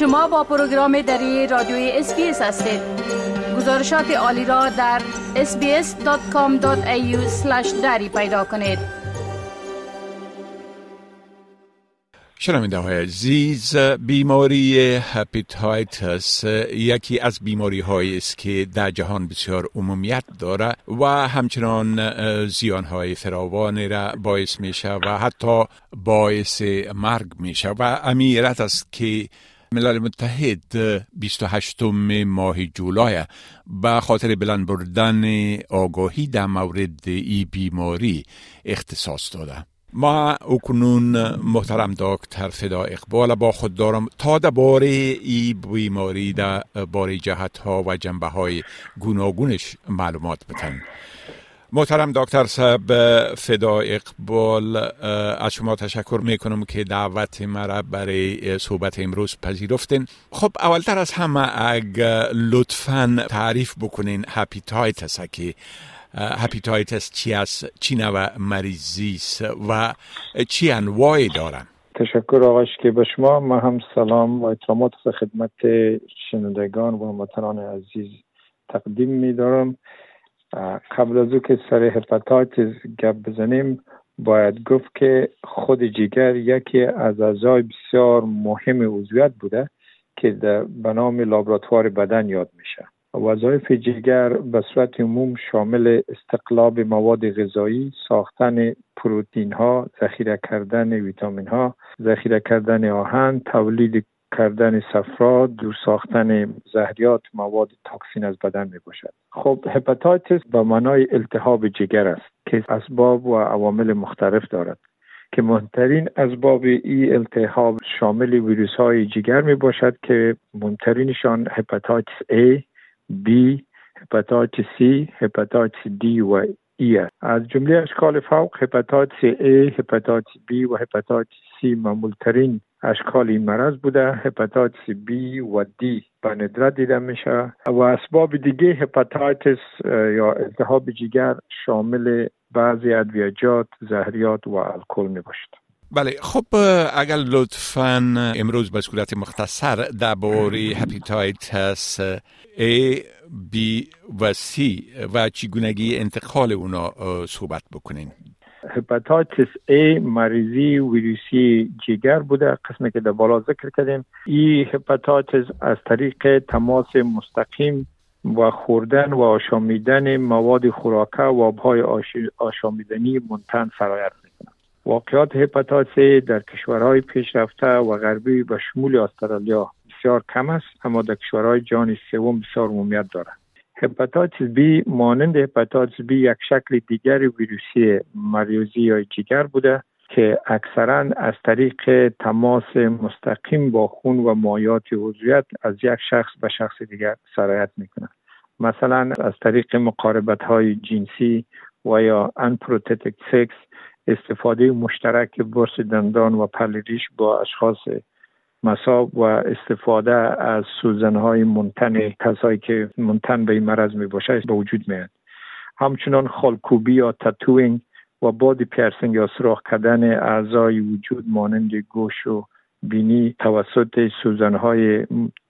شما با پروگرام دری رادیوی SBS هستید. گزارشات عالی را در sbs.com.au دری پیدا کنید. شنونده های عزیز بیماری هپیتایتس یکی از بیماری هایی است که در جهان بسیار عمومیت داره و همچنان زیان های فراوان را باعث میشه و حتی باعث مرگ میشه و امیرت است که ملل متحد 28 ماه جولای. به خاطر بلند بردن آگاهی در مورد ای بیماری اختصاص داده. ما اکنون محترم دکتر فدا اقبال با خود دارم تا باره ای بیماری در باره جهت ها و جنبه های گوناگونش معلومات بتن. محترم دکتر صاحب فدا اقبال از شما تشکر می‌کنم که دعوت مرا برای صحبت امروز پذیرفتین. خب اولتر از همه اگر لطفا تعریف بکنین هپیتایتس که هپیتایتس چی است چی نوع مریضی است و چی انواعی دارن؟ تشکر آقاش که به شما. ما هم سلام و احترامات خدمت شنوندگان و هموطنان عزیز تقدیم می دارم قبل از او که سر هپاتایتس گپ بزنیم باید گفت که خود جگر یکی از اعضای بسیار مهم عضویت بوده که به نام لابراتوار بدن یاد میشه. وظایف جگر به صورت عموم شامل استقلاب مواد غذایی، ساختن پروتین ها، ذخیره کردن ویتامین ها، ذخیره کردن آهن، تولید کردن صفرا، دور ساختن زهریات مواد toxin از بدن می باشد. خب هپاتایتس به معنای التهاب جگر است که اسباب و عوامل مختلف دارد. که مهمترین اسباب ای التهاب شامل ویروس های جگر می باشد که مهمترینشان هپاتایتس A، B هپاتایتس C هپاتایتس D و E است از جمله اشکال فوق هپاتایتس A هپاتایتس B و هپاتایتس C معمولترین اشکال این مرض بوده. هپاتایتس B و D به ندرت دیده میشه. و اسباب دیگه هپاتایتس یا التهاب جگر شامل بعضی ادویجات زهریات و الکل می باشد بله خب اگر لطفا امروز به صورت مختصر درباره هپیتایتس A, B و C و چگونگی انتقال اونا صحبت بکنین. هپاتایتس A مریضی ویروسی جگر بوده قسمی که در بالا ذکر کردیم. این هپاتایتس از طریق تماس مستقیم و خوردن و آشامیدن مواد خوراکه و آبهای آشامیدنی منتن سرایت واقعات هپاتایتس در کشورهای پیشرفته و غربی به شمول استرالیا بسیار کم است اما در کشورهای جهان سوم بسیار عمومیت دارد. هپاتایتس بی مانند هپاتایتس بی یک شکل دیگر ویروسی مریضی‌های جگر بوده که اکثرا از طریق تماس مستقیم با خون و مایات عضویت از یک شخص به شخص دیگر سرایت می‌کنه. مثلا از طریق مقاربت های جنسی و یا unprotected سکس استفاده مشترک برس دندان و پلریش با اشخاص مساب و استفاده از سوزنهای منتن کسایی که منتن به این مرض می باشه به وجود میاد. همچنان خالکوبی یا تتوینگ و بادی پیرسینگ یا سراخ کردن اعضای وجود مانند گوش و بینی توسط سوزنهای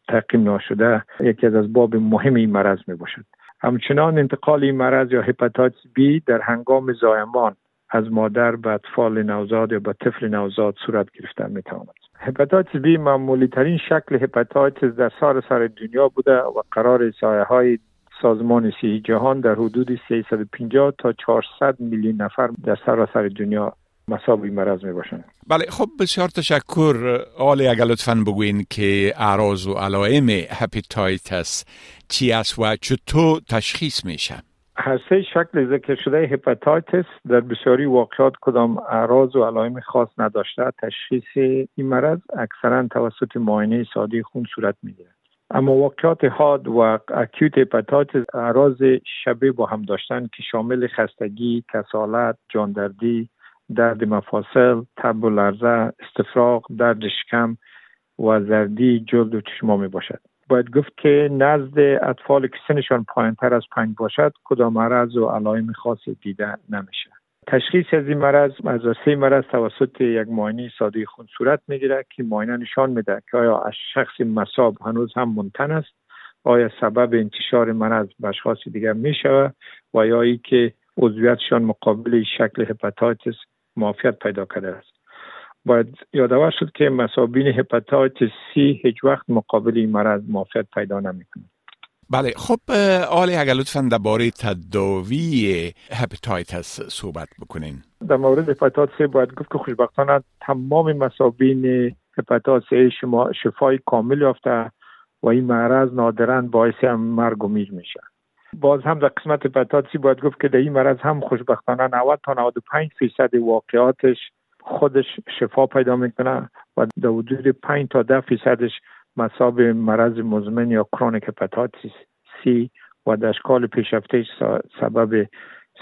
تعقیم ناشده یکی از اسباب مهم این مرض می باشد همچنان انتقال این مرض یا هپاتایتس بی در هنگام زایمان از مادر به اطفال نوزاد یا به طفل نوزاد صورت گرفته می تواند هپاتایتس بی معمولی ترین شکل هپاتایتس در سراسر دنیا بوده و قرار احصاییه های سازمان صحی جهان در حدود 350 تا 400 میلیون نفر در سراسر دنیا مصاب این مرض می باشند بله خب بسیار تشکر. آلی اگر لطفا بگوین که اعراض و علائم هپاتایتس چی است و چطور تشخیص میشه؟ هر سه شکل ذکر شده هپاتایتس در بسیاری واقعات کدام اعراض و علائم خاص نداشته تشخیص این مرض اکثرا توسط معاینه ساده خون صورت می‌گیرد اما واقعات حاد و acute هپاتایتس اعراض شبیه با هم داشتن که شامل خستگی، کسالت، جاندردی، درد مفاصل، تب و لرزه، استفراغ، درد شکم و زردی جلد و چشما می باشد. باید گفت که نزد اطفال که سنشان پایین تر از پنج باشد کدام مرض و علائم خاصی دیده نمیشه. تشخیص از این مرض از سه مرض توسط یک معاینه ساده خون صورت می‌گیره که معاینه نشان میده که آیا از شخص مصاب هنوز هم منتن است آیا سبب انتشار مرض به اشخاص دیگر می شود و یا ای که عضویتشان مقابل شکل هپاتایتس معافیت پیدا کرده است. باید یادآور شد که مسابین هپاتایتس سی هیچ وقت مقابل این مرض معافیت پیدا نمی‌کنه. بله خب آلی اگر لطفا درباره تداوی هپاتایتس صحبت بکنین. در مورد هپاتایتس باید گفت که خوشبختانه تمام مسابین هپاتایتس شما شفای کامل یافته و این مرض نادرا باعث هم مرگ و میر میشه. باز هم در قسمت hepatitis باید گفت که در این مرض هم خوشبختانه 90 تا 95 فیصد واقعاتش خودش شفا پیدا می‌کنه و در حدود 5 تا 10 فیصدش مصاب مرض مزمن یا chronic hepatitis C و در اشکال پیشرفته سبب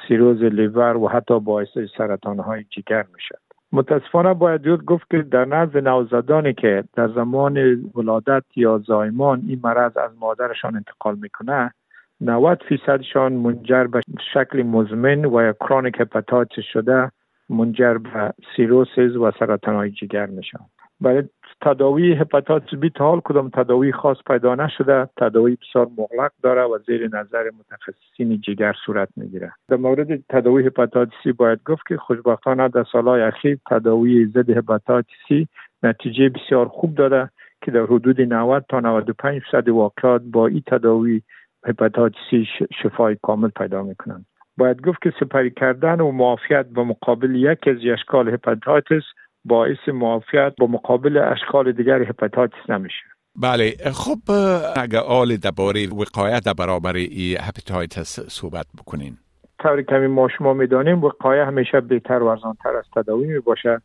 سیروز لیور و حتی باعث سرطان های جگر میشه متاسفانه باید گفت که در نزد نوزادانی که در زمان ولادت یا زایمان این مرض از مادرشان انتقال می‌کنه 90 فیصدشان منجر به شکل مزمن و یا chronic hepatitis شده منجر به cirrhosis و سرطان های جگر میشن برای تداوی hepatitis B تا حال کدام تداوی خاص پیدا نشده؟ تداوی بسیار مغلق داره و زیر نظر متخصصین جگر صورت می‌گیره در مورد تداوی hepatitis باید گفت که خوشبختانه در سالهای اخیر تداوی ضد hepatitis نتیجه بسیار خوب داده که در حدود 90 تا 95 درصد واقعات با این تداوی hepatitis شفای کامل پیدا می‌کنند. باید گفت که سپری کردن و معافیت با مقابل یک از اشکال hepatitis باعث معافیت با مقابل اشکال دیگر hepatitis نمیشه. بله خب اگر حال درباره وقایت در برابر ای hepatitis صحبت بکنین. طوری که ما شما می‌دانیم وقایه همیشه بهتر و ارزانتر از تداوی می باشه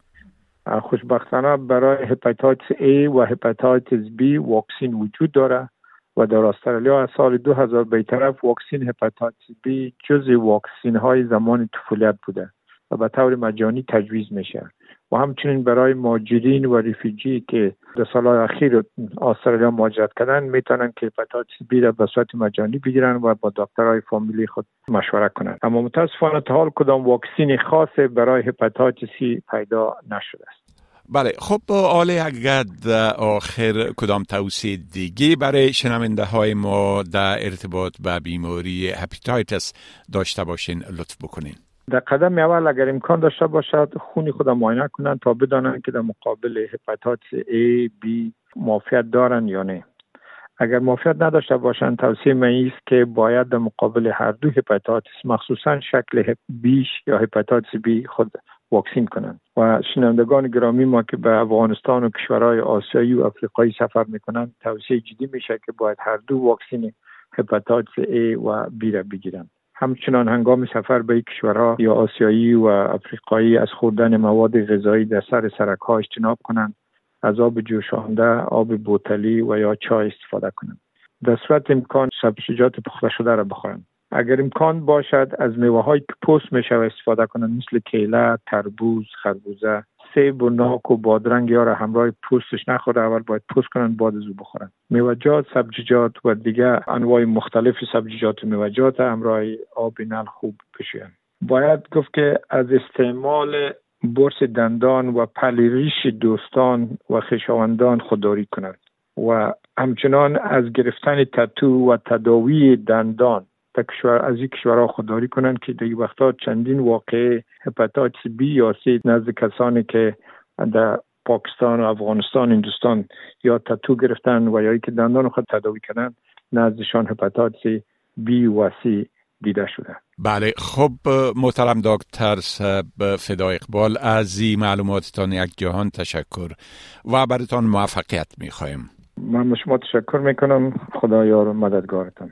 خوشبختانه برای hepatitis A و hepatitis B واکسین وجود داره و در استرالیا از سال 2000 به طرف واکسین hepatitis B جزء واکسین های زمان طفولیت بوده و به طور مجانی تجویز میشه. و همچنین برای مهاجرین و refugee که در سالهای اخیر استرالیا مهاجرت کردن می‌تونن که hepatitis B را به صورت مجانی بگیرن و با دکترهای فامیلی خود مشوره کنند اما متاسفانه تا حال کدام واکسین خاص برای hepatitis پیدا نشده است. بله خب حاله اگر آخر کدام توصیه دیگه برای شنونده های ما در ارتباط به بیماری hepatitis داشته باشین لطف بکنین. در قدم اول اگر امکان داشته باشد خونی خود معاینه کنند تا بدانند که در مقابل hepatitis A, B معافیت دارن یا نه. اگر معافیت نداشته باشند توصیه من است که باید در مقابل هر دو hepatitis مخصوصا شکل B ش یا hepatitis B خود واکسین کنند و شنوندگان گرامی ما که به افغانستان و کشورهای آسیایی و افریقایی سفر می‌کنند توصیه جدی میشه که باید هر دو واکسین هپاتایتس A و B را بگیرند همچنان هنگام سفر به کشورها یا آسیایی و افریقایی از خوردن مواد غذایی در سر سرک ها اجتناب کنند از آب جوشانده آب بوتلی و یا چای استفاده کنند در صورت امکان سبزیجات پخته شده را بخورند اگر امکان باشد از میوه های که پوست می شود استفاده کنند مثل کیله، تربوز، خربوزه سیب و ناک و بادرنگ یا را همراه پوستش نخوره اول باید پوست کنن بعد از او بخورن میوجات سبزیجات و دیگه انواع مختلف سبزیجات و میوجات همراه آب نل خوب بشوین باید گفت که از استعمال برس دندان و پلیریش دوستان و خیشاوندان خودداری کنند و همچنان از گرفتن تتو و تداوی دندان کشور از این کشورها خودداری کنند که در وقتا چندین واقع hepatitis B یا C نزد کسانی که در پاکستان و افغانستان هندوستان یا تتو گرفتن و یا که دندان خود تداوی کردن نزدشان hepatitis B و C دیده شده. بله خب محترم دکتر فدا اقبال از این معلوماتتان یک جهان تشکر و براتان موفقیت می‌خوایم. من شما تشکر می‌کنم. خدا یار مددگارتان.